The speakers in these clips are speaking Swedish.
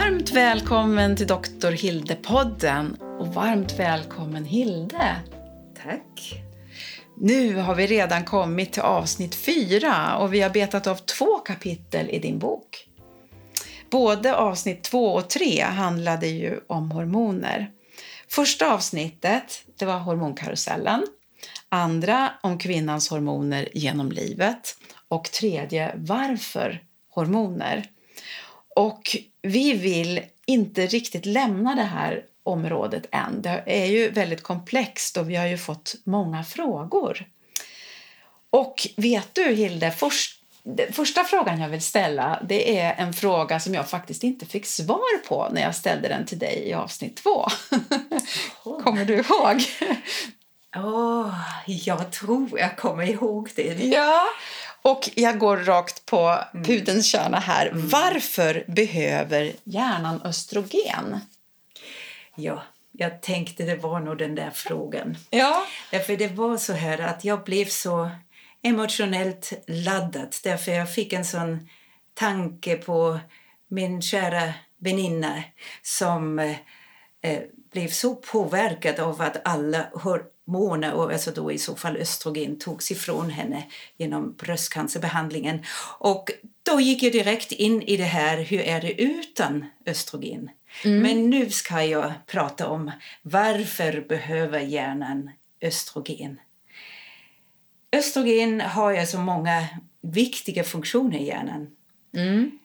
Varmt välkommen till Doktor Hilde-podden och varmt välkommen Hilde. Tack. Nu har vi redan kommit till avsnitt fyra och vi har betat av två kapitel i din bok. Både avsnitt två och tre handlade ju om hormoner. Första avsnittet det var hormonkarusellen. Andra om kvinnans hormoner genom livet. Och tredje varför hormoner. Och vi vill inte riktigt lämna det här området än. Det är ju väldigt komplext och vi har ju fått många frågor. Och vet du, Hilde, först, första frågan jag vill ställa det är en fråga som jag faktiskt inte fick svar på när jag ställde den till dig i avsnitt två. Kommer du ihåg? Oh, jag tror jag kommer ihåg det. Ja, och jag går rakt på pudelns kärna här. Mm. Varför behöver hjärnan östrogen? Ja, jag tänkte det var nog den där frågan. Ja. Därför det var så här att jag blev så emotionellt laddad därför jag fick en sån tanke på min kära väninna som eh, blev så påverkad av att alla hormoner, och alltså då i så fall östrogen, togs ifrån henne genom bröstcancerbehandlingen. Och då gick jag direkt in i det här, hur är det utan östrogen? Mm. Men nu ska jag prata om varför behöver hjärnan östrogen? Östrogen har ju så många viktiga funktioner i hjärnan. Mm.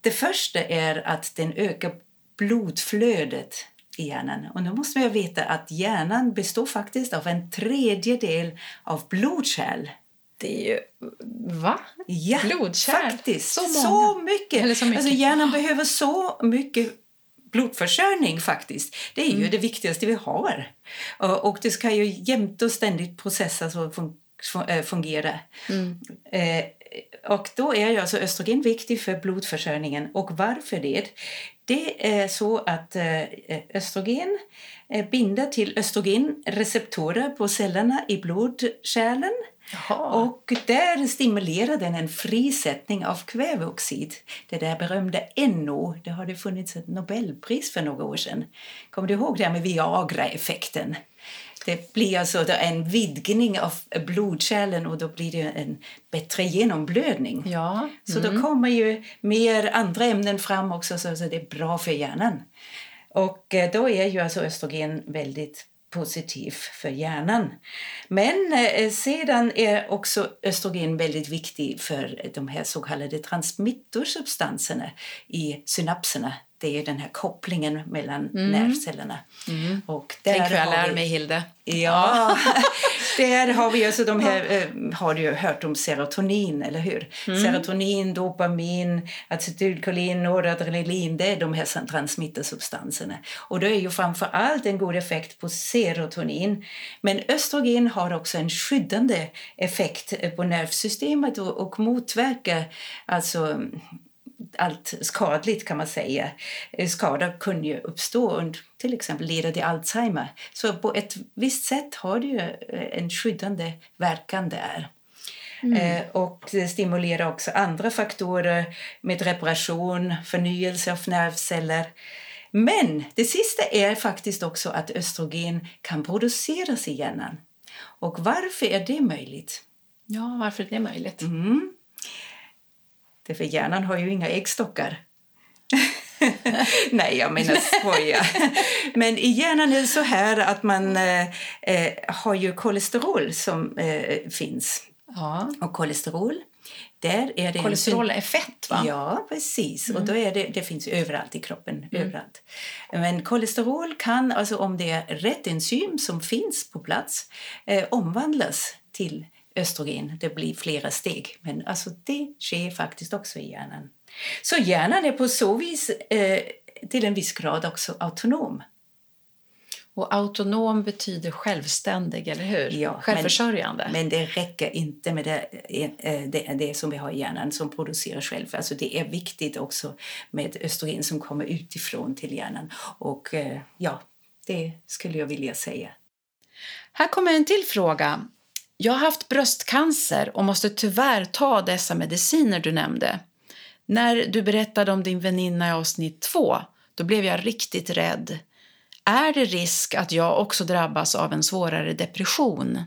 Det första är att den ökar blodflödet i hjärnan. Och nu måste man veta att hjärnan består faktiskt av en tredjedel av blodkärl. Det är ju... Va? Ja, blodkärl? Faktiskt. Så, så mycket. Eller så mycket. Alltså hjärnan behöver så mycket blodförsörjning faktiskt. Det är ju mm. det viktigaste vi har. Och det ska ju jämt och ständigt processas och eh, fungera. Mm. Eh, och då är ju alltså östrogen viktig för blodförsörjningen. Och varför det? Det är så att eh, östrogen binder till östrogenreceptorer på cellerna i blodkärlen Jaha. Och där stimulerar den en frisättning av kväveoxid. Det där berömda NO, det har det funnits ett Nobelpris för några år sedan. Kommer du ihåg det med Viagra-effekten? Det blir alltså en vidgning av blodkärlen och då blir det en bättre genomblödning. Ja. Mm. Så då mm. kommer ju mer andra ämnen fram också så det är bra för hjärnan. Och eh, då är ju alltså östrogen väldigt positiv för hjärnan. Men eh, sedan är också östrogen väldigt viktig för de här så kallade transmittorsubstanserna i synapserna. Det är den här kopplingen mellan mm. nervcellerna. Mm. Och där Tänk vad jag lär mig, Hilde. Ja, där har vi alltså de här, eh, har du hört om serotonin, eller hur? Mm. Serotonin, dopamin, acetylkolin, noradrenalin, det är de här transmittersubstanserna. Och det är ju framför allt en god effekt på serotonin. Men östrogen har också en skyddande effekt på nervsystemet och, och motverkar alltså allt skadligt kan man säga. Eh, skada kunde ju uppstå och till exempel leda till Alzheimer. Så på ett visst sätt har det ju eh, en skyddande verkan där. Mm. Eh, och stimulerar också andra faktorer med reparation, förnyelse av nervceller. Men det sista är faktiskt också att östrogen kan produceras i hjärnan. Och varför är det möjligt? Ja, varför är det möjligt? Mm. Därför hjärnan har ju inga äggstockar. Nej, jag menar skoja. Men i hjärnan är det så här att man eh, eh, har ju kolesterol som eh, finns. Ja. Och kolesterol där är det Kolesterol är fett, va? Ja, precis. Mm. Och då är det, det finns överallt i kroppen. Mm. överallt. Men kolesterol kan, alltså om det är rätt enzym som finns på plats, eh, omvandlas till östrogen. Det blir flera steg, men alltså det sker faktiskt också i hjärnan. Så hjärnan är på så vis eh, till en viss grad också autonom. Och autonom betyder självständig, eller hur? Ja, Självförsörjande. Men, men det räcker inte med det, eh, det, det, som vi har i hjärnan som producerar själv. Alltså det är viktigt också med östrogen som kommer utifrån till hjärnan. Och eh, ja, det skulle jag vilja säga. Här kommer en till fråga. Jag har haft bröstcancer och måste tyvärr ta dessa mediciner du nämnde. När du berättade om din väninna i avsnitt två, då blev jag riktigt rädd. Är det risk att jag också drabbas av en svårare depression?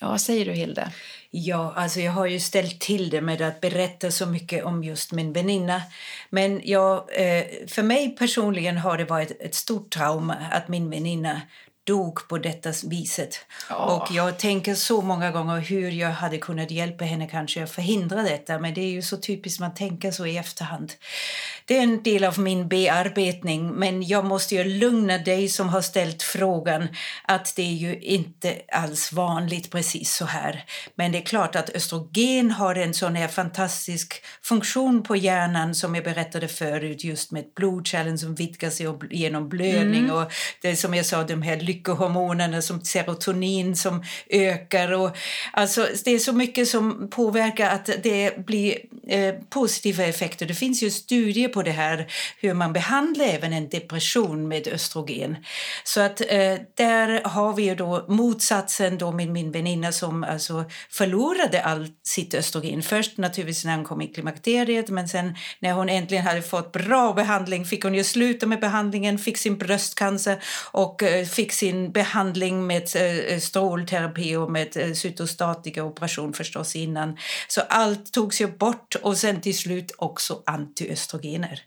Ja, vad säger du, Hilde? Ja, alltså jag har ju ställt till det med att berätta så mycket om just min väninna. Men jag, eh, för mig personligen har det varit ett stort trauma att min väninna dog på detta viset. Ja. Och jag tänker så många gånger hur jag hade kunnat hjälpa henne kanske att förhindra detta. Men det är ju så typiskt man tänker så i efterhand. Det är en del av min bearbetning. Men jag måste ju lugna dig som har ställt frågan att det är ju inte alls vanligt precis så här. Men det är klart att östrogen har en sån här fantastisk funktion på hjärnan som jag berättade förut just med blodkärlen som vidgar sig genom blödning och det som jag sa de här lyckohormonerna som serotonin som ökar. Och, alltså, det är så mycket som påverkar att det blir eh, positiva effekter. Det finns ju studier på det här hur man behandlar även en depression med östrogen. Så att eh, där har vi ju då motsatsen då med min väninna som alltså förlorade allt sitt östrogen. Först naturligtvis när hon kom i klimakteriet men sen när hon äntligen hade fått bra behandling fick hon ju sluta med behandlingen, fick sin bröstcancer och eh, fick sin behandling med eh, strålterapi och med eh, cytostatika operation förstås innan. Så allt togs ju bort och sen till slut också antiöstrogener.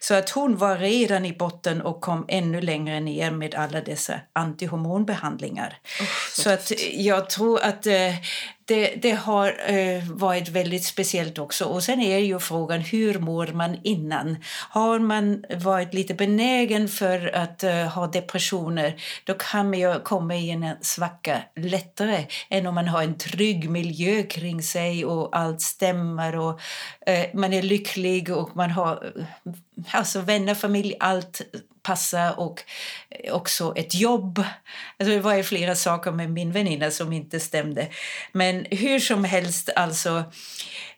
Så att hon var redan i botten och kom ännu längre ner med alla dessa antihormonbehandlingar. så så att jag tror att eh, det, det har eh, varit väldigt speciellt också. Och sen är ju frågan hur mår man innan? Har man varit lite benägen för att eh, ha depressioner då kan man ju komma i en svacka lättare än om man har en trygg miljö kring sig och allt stämmer och eh, man är lycklig och man har eh, alltså vänner, familj, allt passa och eh, också ett jobb. Alltså det var ju flera saker med min väninna som inte stämde. Men hur som helst, alltså,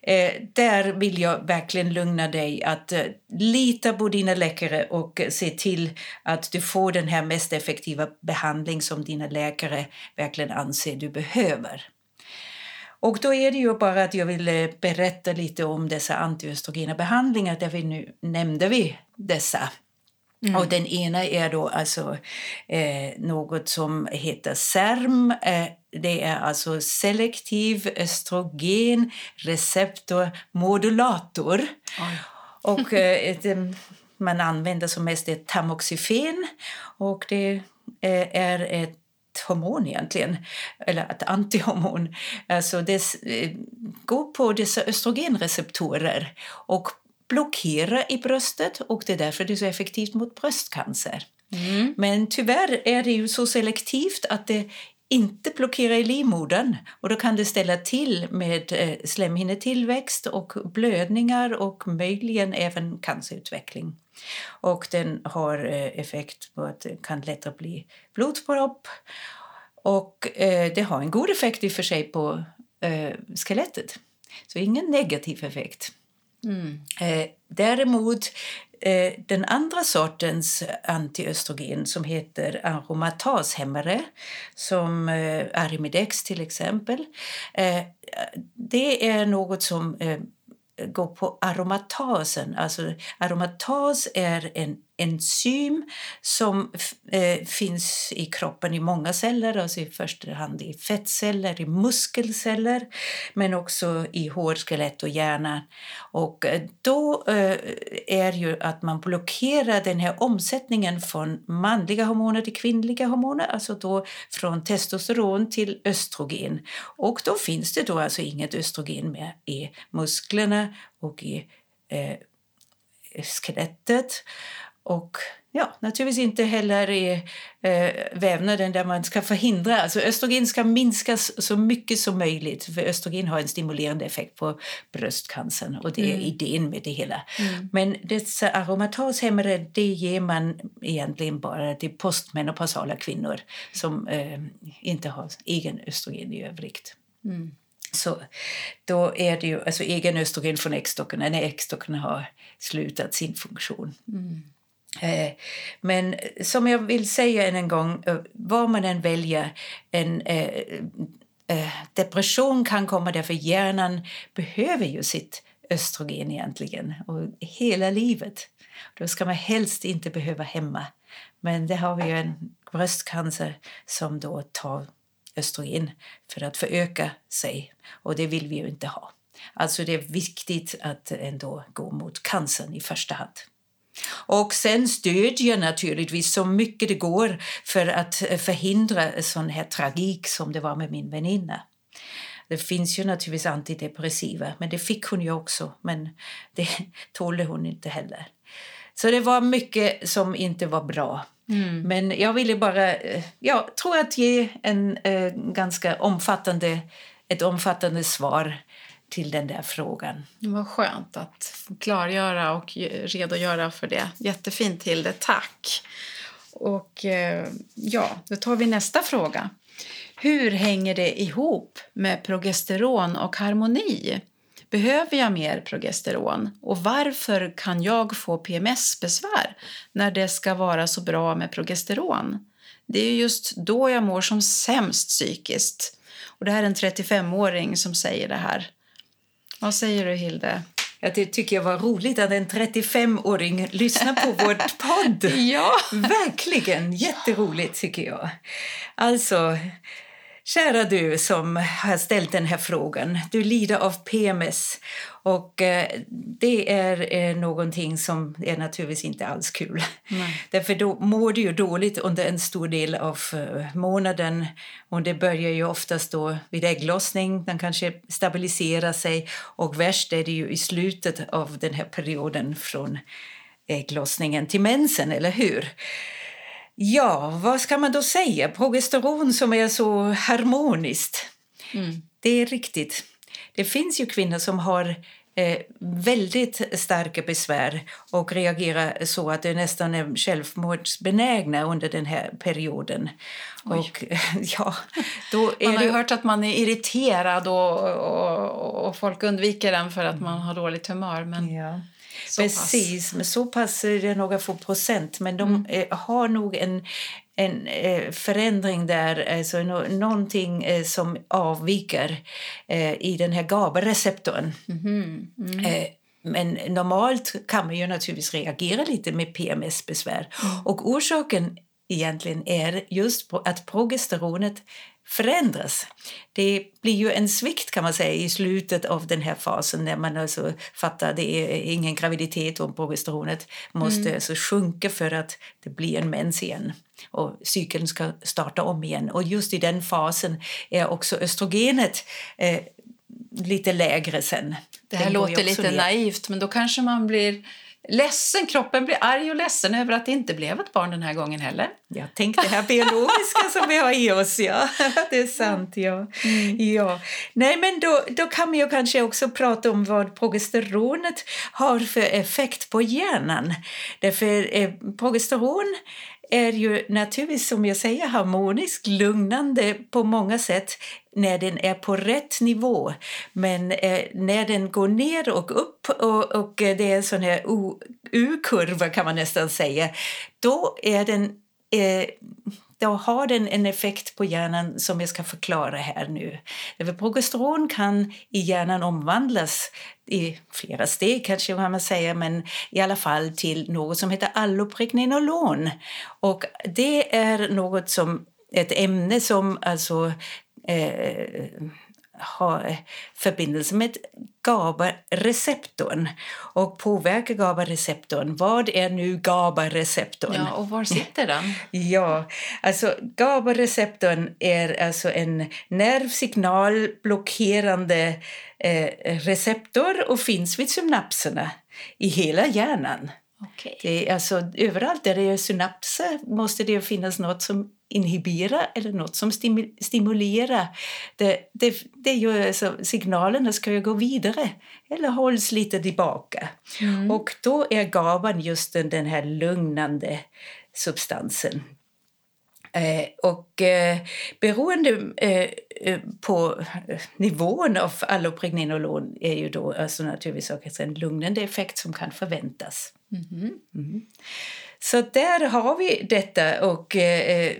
eh, där vill jag verkligen lugna dig att eh, lita på dina läkare och se till att du får den här mest effektiva behandling som dina läkare verkligen anser du behöver. Och då är det ju bara att jag vill eh, berätta lite om dessa antiöstrogena behandlingar där vi nu nämnde vi dessa. Och den ena är då alltså eh, något som heter SERM. Eh, det är alltså selektiv östrogen receptormodulator. Och eh, ett, eh, man använder som mest ett tamoxifen och det eh, är ett hormon egentligen, eller ett antihormon. Alltså det eh, går på dessa östrogenreceptorer och blockera i bröstet och det är därför det är så effektivt mot bröstcancer. Mm. Men tyvärr är det ju så selektivt att det inte blockerar i livmodern och då kan det ställa till med eh, slemhinnetillväxt och blödningar och möjligen även cancerutveckling. Och den har eh, effekt på att det kan lättare bli blodpropp och eh, det har en god effekt i och för sig på skelettet. Så ingen negativ effekt. Mm. Eh, däremot eh, den andra sortens antiöstrogen som heter aromatashämmare som eh, Arimidex till exempel. Eh, det är något som eh, går på aromatasen. Alltså, aromatas är en enzym som eh, finns i kroppen i många celler, alltså i första hand i fettceller, i muskelceller men också i hår, skelett och hjärna. Och eh, då eh, är ju att man blockerar den här omsättningen från manliga hormoner till kvinnliga hormoner, alltså då från testosteron till östrogen. Och då finns det då alltså inget östrogen mer i musklerna och i eh, skelettet. Och ja, naturligtvis inte heller i eh, vävnaden där man ska förhindra. Alltså östrogen ska minskas så mycket som möjligt för östrogen har en stimulerande effekt på bröstcancern och det är Mm. idén med det hela. Mm. Men dessa aromatashämmare det ger man egentligen bara till postmenopausala kvinnor som eh, inte har egen östrogen i övrigt. Mm. Så då är det ju alltså egen östrogen från äggstockarna när äggstockarna har slutat sin funktion. Mm. Eh, men som jag vill säga än en gång, eh, vad man än väljer, en eh, eh, depression kan komma därför hjärnan behöver ju sitt östrogen egentligen, och hela livet. Då ska man helst inte behöva hemma. Men det har vi ju en bröstcancer som då tar östrogen för att föröka sig och det vill vi ju inte ha. Alltså det är viktigt att ändå gå mot cancern i första hand. Och sen stödjer naturligtvis så mycket det går för att förhindra sån här tragik som det var med min väninna. Det finns ju naturligtvis antidepressiva, men det fick hon ju också. Men det tålde hon inte heller. Så det var mycket som inte var bra. Mm. Men jag ville bara, jag tror att ge en eh, ganska omfattande, ett omfattande svar till den där frågan. Vad skönt att klargöra och redogöra för det. Jättefint Hilde, tack. Och eh, ja, då tar vi nästa fråga. Hur hänger det ihop med progesteron och harmoni? Behöver jag mer progesteron? Och varför kan jag få PMS-besvär när det ska vara så bra med progesteron? Det är just då jag mår som sämst psykiskt. Och det här är en 35-åring som säger det här. Vad säger du, Hilde? Det tycker jag var roligt att en 35-åring lyssnar på vår podd. ja. Verkligen. Jätteroligt, tycker jag. Alltså, Kära du som har ställt den här frågan. Du lider av PMS och eh, det är eh, någonting som är naturligtvis inte alls kul. Nej. Därför då mår du ju dåligt under en stor del av eh, månaden och det börjar ju oftast då vid ägglossning. Den kanske stabiliserar sig och värst är det ju i slutet av den här perioden från ägglossningen till mensen, eller hur? Ja, vad ska man då säga? Progesteron som är så harmoniskt. Mm. Det är riktigt. Det finns ju kvinnor som har eh, väldigt starka besvär och reagerar så att de nästan är självmordsbenägna under den här perioden. Och, ja, då man har det... hört att man är irriterad och, och, och, folk undviker den för att man har dåligt humör. Men... Ja. Så Precis, pass. men så pass är det några få procent. Men de mm. har nog en, en eh, förändring där, alltså någonting eh, som avviker eh, i den här GABA-receptorn. Mm. Mm. Men normalt kan man ju naturligtvis reagera lite med PMS-besvär. Mm. Och orsaken egentligen är just att progesteronet förändras. Det blir ju en svikt kan man säga i slutet av den här fasen när man alltså fattar att det är ingen graviditet och progesteronet måste mm. alltså sjunka för att det blir en mens igen och cykeln ska starta om igen. Och just i den fasen är också östrogenet eh, lite lägre sen. Det här låter lite ner. naivt men då kanske man blir ledsen, kroppen blir arg och ledsen över att det inte blev ett barn den här gången heller. Ja, tänk det här biologiska som vi har i oss, ja. Det är sant, ja. Mm. ja. Nej, men då, då kan man ju kanske också prata om vad progesteronet har för effekt på hjärnan. Därför eh, progesteron är ju naturligtvis, som jag säger, harmonisk, lugnande på många sätt när den är på rätt nivå. Men eh, när den går ner och upp och, och eh, det är en sån här U-kurva kan man nästan säga, då är den eh, då har den en effekt på hjärnan som jag ska förklara här nu. Progesteron kan i hjärnan omvandlas i flera steg kanske kan man säga, men i alla fall till något som heter allopregnenolon. Och det är något som ett ämne som alltså eh, har förbindelse med GABA-receptorn och påverkar GABA-receptorn. Vad är nu GABA-receptorn? Ja, och var sitter den? ja, alltså GABA-receptorn är alltså en nervsignalblockerande eh, receptor och finns vid synapserna i hela hjärnan. Okay. Det är alltså, överallt där det är synapser måste det finnas något som inhibera eller något som stimulerar. Det, det, det gör alltså, signalerna ska ju gå vidare eller hålls lite tillbaka. Mm. Och då är GABAn just den, den här lugnande substansen. Eh, och eh, beroende eh, eh på nivån av allopregnenolon är ju då alltså naturligtvis också en lugnande effekt som kan förväntas. Mm. Så där har vi detta och eh,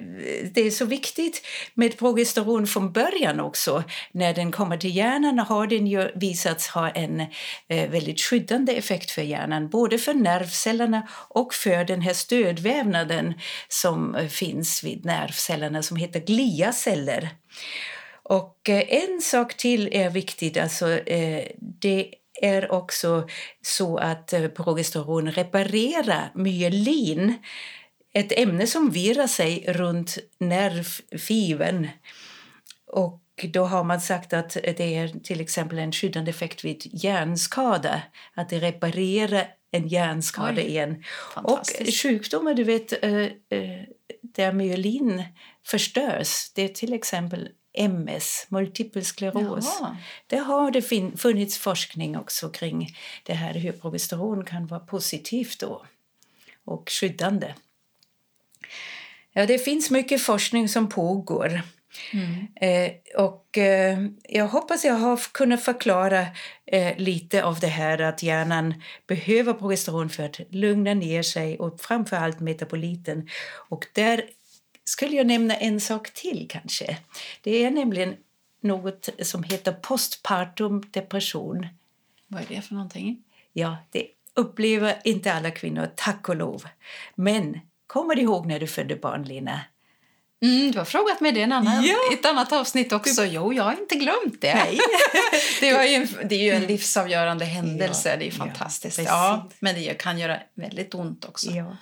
det är så viktigt med progesteron från början också. När den kommer till hjärnan har den ju visats ha en eh, väldigt skyddande effekt för hjärnan, både för nervcellerna och för den här stödvävnaden som eh, finns vid nervcellerna som heter gliaceller. Och eh, en sak till är viktigt, alltså eh, det är också så att eh, progesteron reparerar myelin ett ämne som virar sig runt nervfibern. Och då har man sagt att det är till exempel en skyddande effekt vid hjärnskada. Att det reparerar en hjärnskada Oj, igen. Och sjukdomar, du vet, eh, eh, där myelin förstörs, det är till exempel MS, multipel skleros. Jaha. Det har det funnits forskning också kring det här hur progesteron kan vara positivt då och skyddande. Ja, det finns mycket forskning som pågår. Eh, och eh, jag hoppas jag har kunnat förklara eh, lite av det här att hjärnan behöver progesteron för att lugna ner sig och framför allt metaboliten. Och där skulle jag nämna en sak till kanske. Det är nämligen något som heter postpartum depression. Vad är det för någonting? Ja, det upplever inte alla kvinnor, tack och lov. Men kommer du ihåg när du födde barn, Lina? Mm, du har frågat mig det i en annan, Ja. ett annat avsnitt också. Jo, jag har inte glömt det. Nej. det, var ju en, det är ju en livsavgörande händelse. Ja, det är ja, fantastiskt. precis. Ja, men det kan göra väldigt ont också. Ja.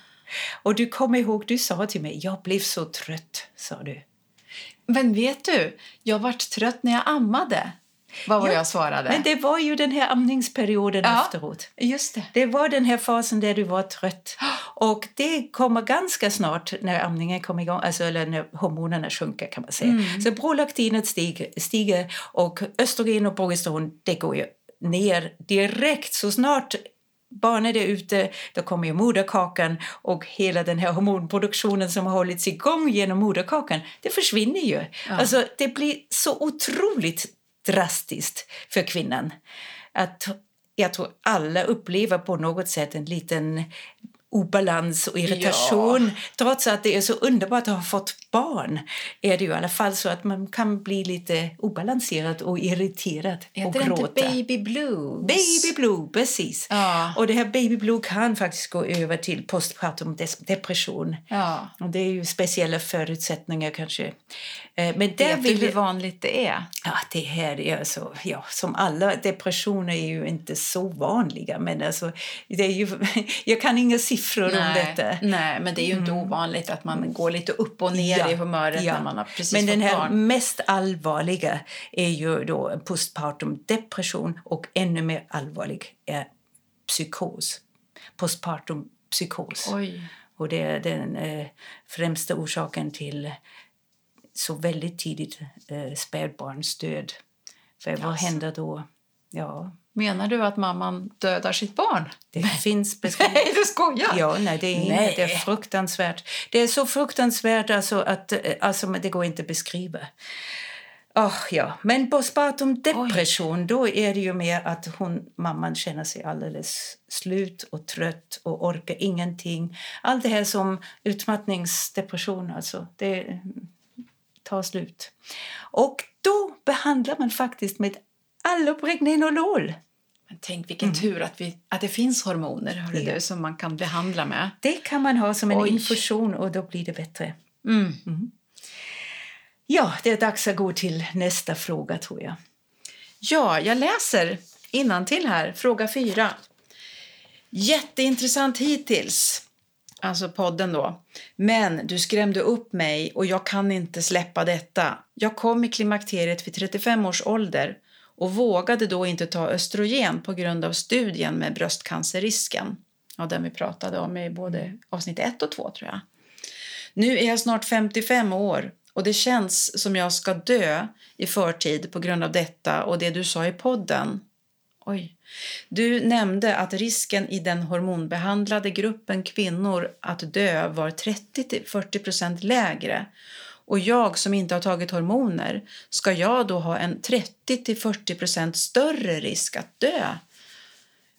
Och du kommer ihåg, du sa till mig, jag blev så trött, sa du. Men vet du, jag vart trött när jag ammade. Vad var Ja, jag svarade? Men det var ju den här amningsperioden Ja. efteråt. Just det. Det var den här fasen där du var trött. Och det kommer ganska snart när amningen kommer igång, alltså eller när hormonerna sjunker kan man säga. Mm. Så prolaktinet stiger, stiger och östrogen och progesteron det går ju ner direkt. Så snart barnet är ute, då kommer ju moderkakan och hela den här hormonproduktionen som har hållits igång genom moderkakan, det försvinner ju. Alltså, det blir så otroligt drastiskt för kvinnan. Att jag tror alla upplever på något sätt en liten obalans och irritation. Trots att det är så underbart att ha fått barn är det ju i alla fall så att man kan bli lite obalanserad och irriterad och Heter det gråta. inte baby blues? Baby blue, precis. Ja. Och det här baby blue kan faktiskt gå över till postpartum depression. Ja. Och det är ju speciella förutsättningar kanske. Eh, Men där Vet du vill hur vanligt det är? Ja, det här är alltså, ja, som alla depressioner är ju inte så vanliga. Men alltså, det är ju, jag kan inga siffror om detta. nej, men det är ju inte ovanligt att man går lite upp och ner Ja, i humöret ja. när man har precis Men den här barn. mest allvarliga är ju då postpartum depression och ännu mer allvarlig är psykos. Postpartum psykos. Oj. Och det är den eh, främsta orsaken till så väldigt tidigt eh, spädbarnsdöd. För vad Jaså. händer då? Ja, Menar du att mamman dödar sitt barn? det finns beskrivet. Nej, du skojar! Ja, nej, det är, Nej. nej. det är fruktansvärt. Det är så fruktansvärt alltså att eh, alltså, det går inte att beskriva. Oh, ja. Men postpartum depression, då är det ju mer att hon, mamman känner sig alldeles slut och trött och orkar ingenting. Allt det här som utmattningsdepression, alltså, det tar slut. Och då behandlar man faktiskt med allopregnenolol. Men tänk vilken tur att, vi, att det finns hormoner hörru Ja. du, som man kan behandla med. Det kan man ha som en Oj. infusion och då blir det bättre. Mm. Ja, det är dags att gå till nästa fråga tror jag. Ja, jag läser till här. Fråga fyra. Jätteintressant hittills. Alltså podden då. Men du skrämde upp mig och jag kan inte släppa detta. Jag kom i klimakteriet vid 35 års ålder och vågade då inte ta östrogen på grund av studien med bröstcancerrisken. Ja, den vi pratade om i både avsnitt 1 och 2 tror jag. Nu är jag snart 55 år och det känns som jag ska dö i förtid på grund av detta och det du sa i podden. Oj. Du nämnde att risken i den hormonbehandlade gruppen kvinnor att dö var 30-40 procent lägre. Och jag som inte har tagit hormoner, ska jag då ha en 30-40 större risk att dö?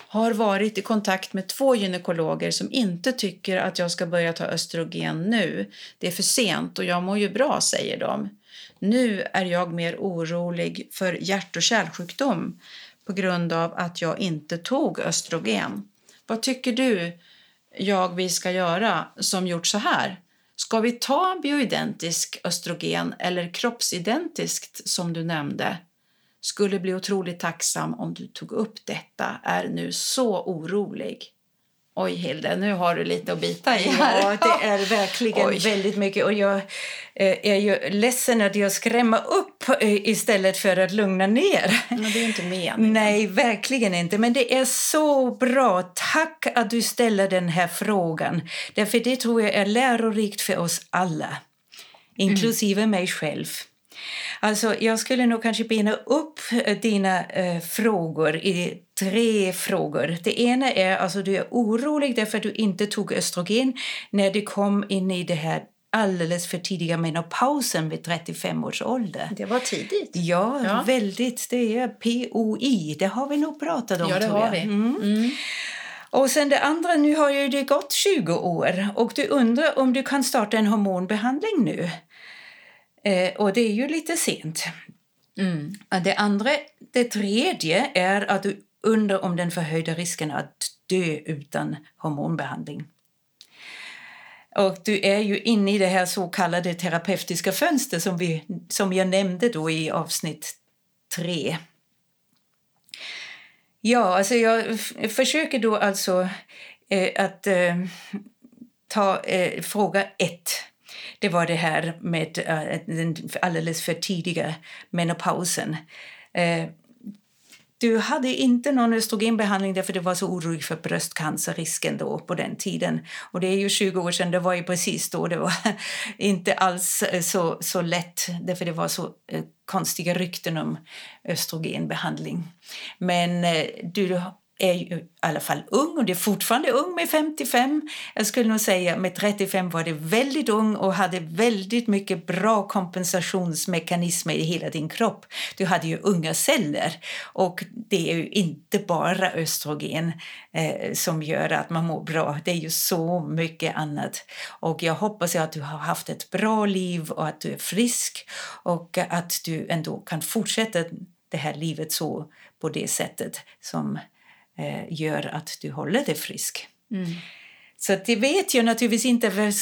har varit i kontakt med två gynekologer som inte tycker att jag ska börja ta östrogen nu. Det är för sent och jag mår ju bra, säger de. Nu är jag mer orolig för hjärt och kärlsjukdom på grund av att jag inte tog östrogen. Vad tycker du jag vi ska göra som gjort så här? Ska vi ta bioidentisk östrogen eller kroppsidentiskt som du nämnde? Skulle bli otroligt tacksam om du tog upp detta. Är nu så orolig. Oj, Hilde, nu har du lite att bita i här. Ja, det är verkligen Oj. väldigt mycket. Och jag eh, är ju ledsen att jag skrämmer upp eh, istället för att lugna ner. Men det är inte meningen. Nej, verkligen inte. Men det är så bra. Tack att du ställer den här frågan. Därför det tror jag är lärorikt för oss alla, inklusive mm. mig själv. Alltså, jag skulle nog kanske bena upp eh, dina eh, frågor i tre frågor. Det ena är alltså du är orolig därför att du inte tog östrogen när du kom in i det här alldeles för tidiga menopausen vid 35 års ålder. Det var tidigt. Ja, ja. väldigt. Det är POI. Det har vi nog pratat om. Ja, det har vi. Mm. Mm. Och sen det andra, nu har ju det gått 20 år och du undrar om du kan starta en hormonbehandling nu. Eh, och det är ju lite sent. Mm. Det andra, det tredje är att du undrar om den förhöjda risken att dö utan hormonbehandling. Och du är ju inne i det här så kallade terapeutiska fönstret som, vi, som jag nämnde då i avsnitt tre. Ja, alltså jag försöker då alltså eh, att eh, ta eh, fråga ett det var det här med uh, den alldeles för tidiga menopausen. Uh, du hade inte någon östrogenbehandling därför du var så orolig för bröstcancerrisken då på den tiden. Och det är ju 20 år sedan, det var ju precis då. Det var inte alls eh, så, så lätt därför det var så konstiga rykten om östrogenbehandling. Men du är ju i alla fall ung och det är fortfarande ung med 55. Jag skulle nog säga med 35 var det väldigt ung och hade väldigt mycket bra kompensationsmekanismer i hela din kropp. Du hade ju unga celler och det är ju inte bara östrogen eh, som gör att man mår bra. Det är ju så mycket annat. Och jag hoppas att du har haft ett bra liv och att du är frisk och att du ändå kan fortsätta det här livet så på det sättet som gör att du håller dig frisk. Mm. Så det vet jag naturligtvis inte,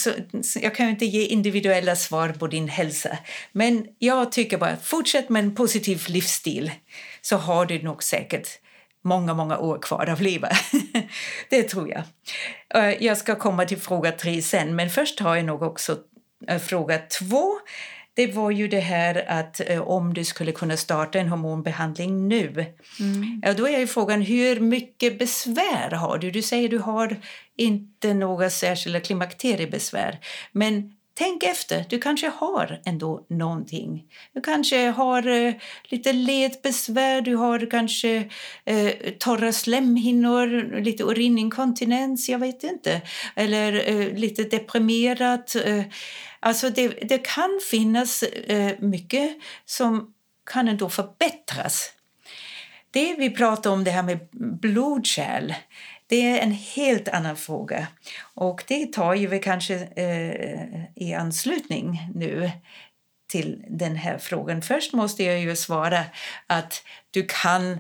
jag kan inte ge individuella svar på din hälsa. Men jag tycker bara, fortsätt med en positiv livsstil så har du nog säkert många, många år kvar att leva. det tror jag. Eh, jag ska komma till fråga tre sen, men först har jag nog också eh, fråga två det var ju det här att eh, om du skulle kunna starta en hormonbehandling nu. Mm. Då är ju frågan hur mycket besvär har du? Du säger du har inte några särskilda klimakteriebesvär. Men Tänk efter, du kanske har ändå någonting. Du kanske har eh, lite ledbesvär, du har kanske eh, torra slemhinnor, lite urininkontinens, jag vet inte. Eller eh, lite deprimerat. Eh, alltså det, det kan finnas eh, mycket som kan ändå förbättras. Det vi pratar om, det här med blodkärl, det är en helt annan fråga. Och det tar ju vi kanske eh, i anslutning nu till den här frågan. Först måste jag ju svara att du kan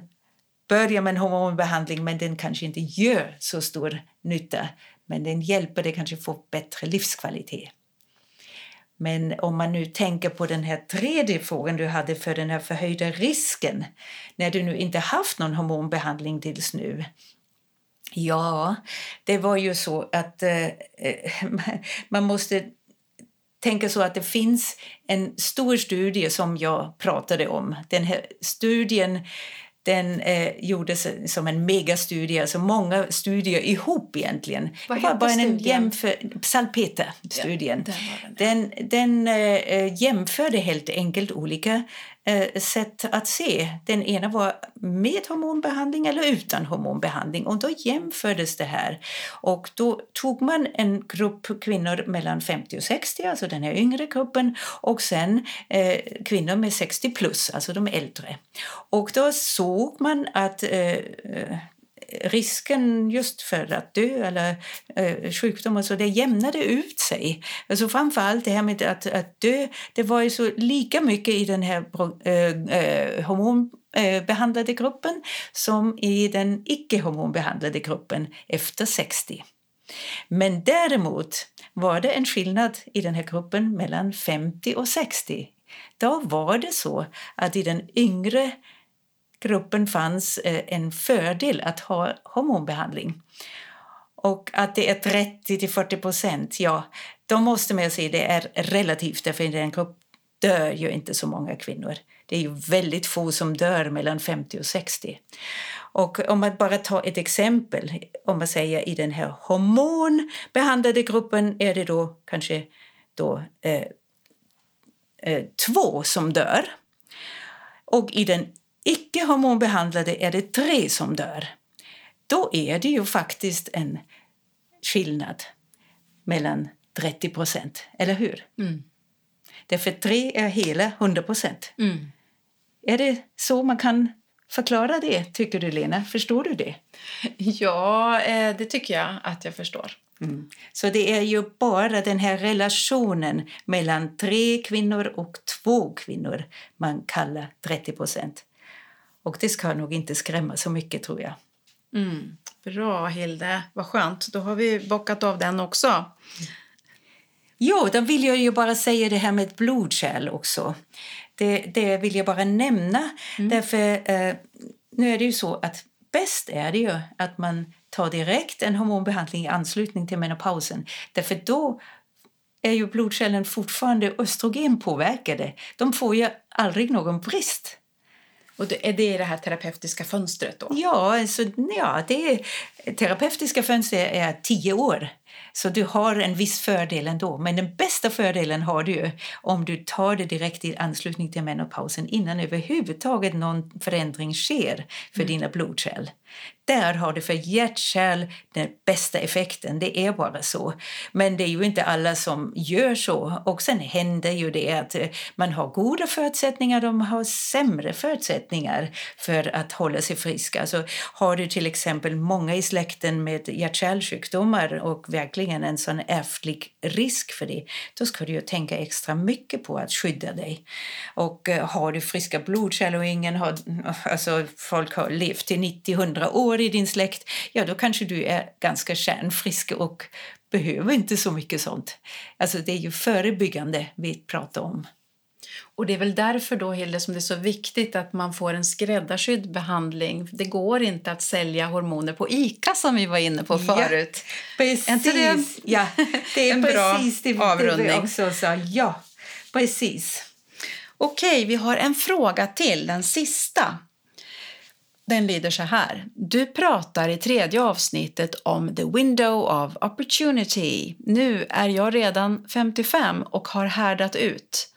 börja med en hormonbehandling men den kanske inte gör så stor nytta. Men den hjälper dig kanske få bättre livskvalitet. Men om man nu tänker på den här tredje frågan du hade för den här förhöjda risken när du nu inte haft någon hormonbehandling tills nu Ja, det var ju så att eh, man måste tänka så att det finns en stor studie som jag pratade om. Den här studien den eh, gjordes som en megastudie, alltså många studier ihop egentligen. Vad var bara en jämför, Salpeter-studien. Ja, den, den, den eh, jämförde helt enkelt olika eh, Eh, sätt att se. Den ena var med hormonbehandling eller utan hormonbehandling och då jämfördes det här. Och då tog man en grupp kvinnor mellan 50 och 60, alltså den här yngre gruppen och sen eh, kvinnor med 60 plus, alltså de äldre. Och då såg man att eh, eh risken just för att dö eller eh, sjukdom och så, det jämnade ut sig. Alltså framförallt det här med att, att dö, det var ju så lika mycket i den här eh, eh, hormonbehandlade eh, gruppen som i den icke hormonbehandlade gruppen efter 60. Men däremot var det en skillnad i den här gruppen mellan 50 och 60. Då var det så att i den yngre gruppen fanns eh, en fördel att ha hormonbehandling. Och att det är 30 till 40 procent, ja, då måste man säga det är relativt, för i den gruppen dör ju inte så många kvinnor. Det är ju väldigt få som dör mellan 50 och 60. Och om man bara tar ett exempel, om man säger i den här hormonbehandlade gruppen är det då kanske då, eh, eh, två som dör. Och i den icke hormonbehandlade är det tre som dör. Då är det ju faktiskt en skillnad mellan 30 procent, eller hur? Mm. Därför tre är hela 100 procent. Mm. Är det så man kan förklara det, tycker du Lena? Förstår du det? Ja, eh, det tycker jag att jag förstår. Mm. Så det är ju bara den här relationen mellan tre kvinnor och två kvinnor man kallar 30 procent. Och det ska nog inte skrämma så mycket tror jag. Mm. Bra Hilde, vad skönt. Då har vi bockat av den också. Jo, då vill jag ju bara säga det här med blodkärl också. Det, det vill jag bara nämna. Mm. Därför eh, nu är det ju så att bäst är det ju att man tar direkt en hormonbehandling i anslutning till menopausen. Därför då är ju blodkärlen fortfarande östrogenpåverkade. De får ju aldrig någon brist. Och det, är det det här terapeutiska fönstret då? Ja, alltså, ja det terapeutiska fönstret är tio år. Så du har en viss fördel ändå. Men den bästa fördelen har du ju om du tar det direkt i anslutning till menopausen innan överhuvudtaget någon förändring sker för mm. dina blodkärl. Där har du för hjärtkärl den bästa effekten. Det är bara så. Men det är ju inte alla som gör så. Och sen händer ju det att eh, man har goda förutsättningar, de har sämre förutsättningar för att hålla sig friska. Alltså, har du till exempel många i släkten med hjärt-kärlsjukdomar och verkligen en sån ärftlig risk för det, då ska du ju tänka extra mycket på att skydda dig. Och eh, har du friska blodkärl och ingen har, alltså folk har levt till 90-100 år i din släkt, ja då kanske du är ganska kärnfrisk och behöver inte så mycket sånt. Alltså det är ju förebyggande vi pratar om. Och det är väl därför då, Hilde, som det är så viktigt att man får en skräddarsydd behandling. Det går inte att sälja hormoner på ICA som vi var inne på förut. Ja, precis. Det? Ja, det är en precis bra det, avrundning. Det också sa. Ja, precis. Okej, vi har en fråga till, den sista. Den lyder så här. Du pratar i tredje avsnittet om the window of opportunity. Nu är jag redan 55 och har härdat ut.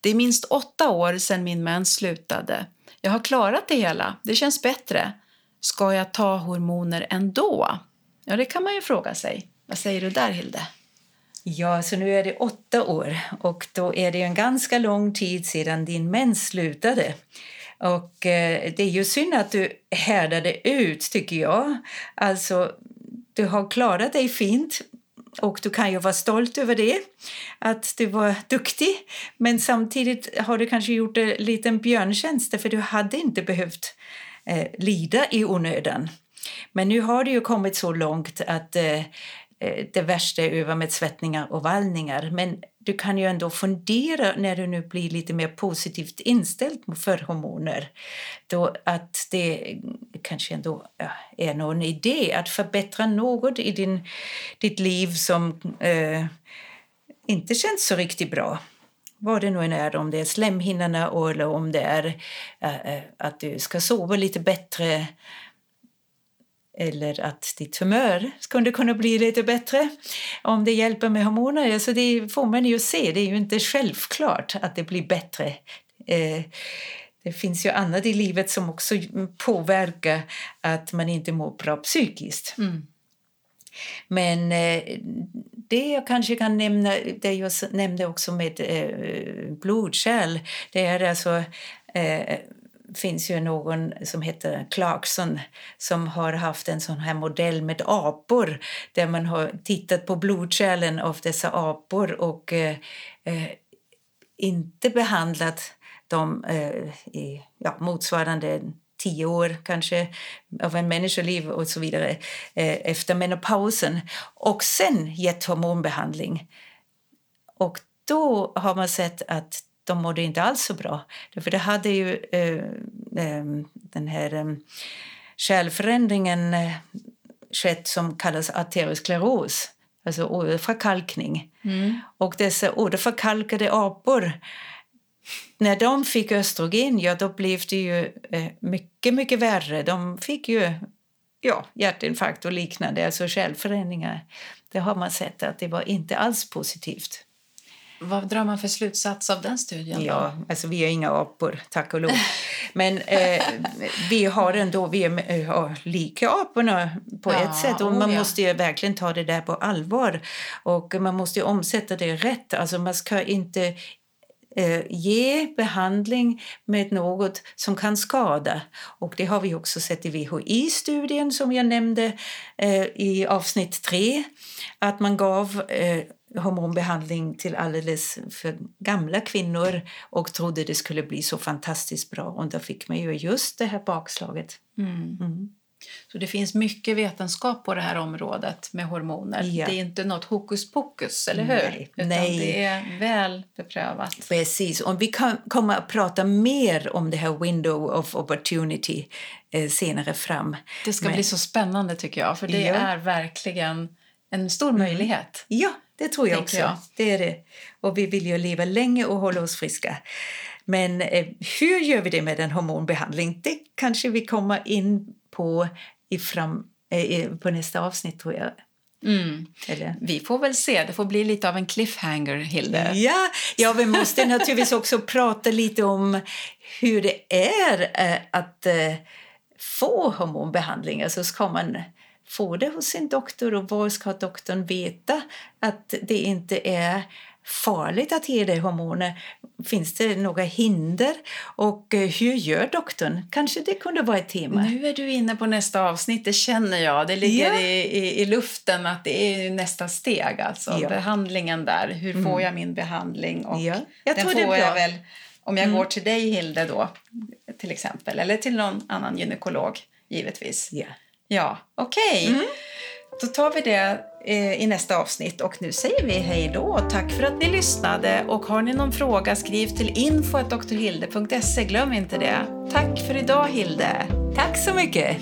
Det är minst åtta år sedan min mens slutade. Jag har klarat det hela. Det känns bättre. Ska jag ta hormoner ändå? Ja, det kan man ju fråga sig. Vad säger du där, Hilde? Ja, så nu är det åtta år och då är det en ganska lång tid sedan din mens slutade. Och eh, det är ju synd att du härdade ut, tycker jag. Alltså, du har klarat dig fint och du kan ju vara stolt över det, att du var duktig. Men samtidigt har du kanske gjort en liten björntjänst för du hade inte behövt eh, lida i onödan. Men nu har det ju kommit så långt att eh, Eh, det värsta är över med svettningar och vallningar. Men du kan ju ändå fundera när du nu blir lite mer positivt inställd för hormoner. Då att det kanske ändå är någon idé att förbättra något i din, ditt liv som eh, inte känns så riktigt bra vad det nu än är, om det är slemhinnorna eller om det är äh, att du ska sova lite bättre eller att ditt humör skulle kunna bli lite bättre om det hjälper med hormoner. Så det får man ju se. Det är ju inte självklart att det blir bättre. Eh, det finns ju annat i livet som också påverkar att man inte mår bra psykiskt. Mm. Men eh, det jag kanske kan nämna, det jag nämnde också med eh, blodkärl, det är alltså finns ju någon som heter Clarkson som har haft en sån här modell med apor där man har tittat på blodkärlen av dessa apor och eh, eh, inte behandlat dem eh, i ja, motsvarande tio år kanske av en människoliv och så vidare eh, efter menopausen och sen gett hormonbehandling. Och då har man sett att de mådde inte alls så bra. För det hade ju eh, eh, den här eh, kärlförändringen eh, skett som kallas arterioskleros, alltså åderförkalkning. Mm. Och dessa åderförkalkade apor när de fick östrogen, ja, då blev det ju eh, mycket, mycket värre. De fick ju ja, hjärtinfarkt och liknande, alltså kärlförändringar. Det har man sett att det var inte alls positivt. Vad drar man för slutsats av den studien? Då? Ja, alltså vi är inga apor, tack och lov. Men eh, vi har ändå, vi är ja, lika aporna på ja, ett sätt. Och man oh, ja. måste ju verkligen ta det där på allvar. Och man måste omsätta det rätt. Alltså man ska inte eh, ge behandling med något som kan skada. Och det har vi också sett i VHI-studien som jag nämnde eh, i avsnitt 3. Att man gav eh, hormonbehandling till alldeles för gamla kvinnor och trodde det skulle bli så fantastiskt bra. Och då fick man ju just det här bakslaget. Mm. Mm. Så det finns mycket vetenskap på det här området med hormoner. Ja. Det är inte något hokus pokus, eller hur? Nej. Utan Nej. det är väl beprövat. Precis. Och vi kan komma att prata mer om det här window of opportunity eh, senare fram. Det ska Men... bli så spännande tycker jag, för det ja. är verkligen en stor mm. möjlighet. Ja, det tror jag också. Jag. Det är det. Och vi vill ju leva länge och hålla oss friska. Men eh, hur gör vi det med en hormonbehandling? Det kanske vi kommer in på i fram, eh, på nästa avsnitt, tror jag. Mm. Vi får väl se. Det får bli lite av en cliffhanger, Hilde. Ja, ja vi måste naturligtvis också prata lite om hur det är eh, att eh, få hormonbehandling. Alltså ska man få det hos sin doktor och var ska doktorn veta att det inte är farligt att ge dig hormoner? Finns det några hinder? Och eh, hur gör doktorn? Kanske det kunde vara ett tema. Nu är du inne på nästa avsnitt, det känner jag. Det ligger ja. i, i, i, luften att det är nästa steg, alltså ja. behandlingen där. Hur får mm. jag min behandling? Och ja. jag den får jag väl om jag mm. går till dig, Hilde, då, till exempel. Eller till någon annan gynekolog, givetvis. Ja. Ja, okej. Okay. Mm. Då tar vi det eh, i nästa avsnitt och nu säger vi hej då. Tack för att ni lyssnade och har ni någon fråga skriv till info.drhilde.se. Glöm inte det. Tack för idag Hilde. Tack så mycket.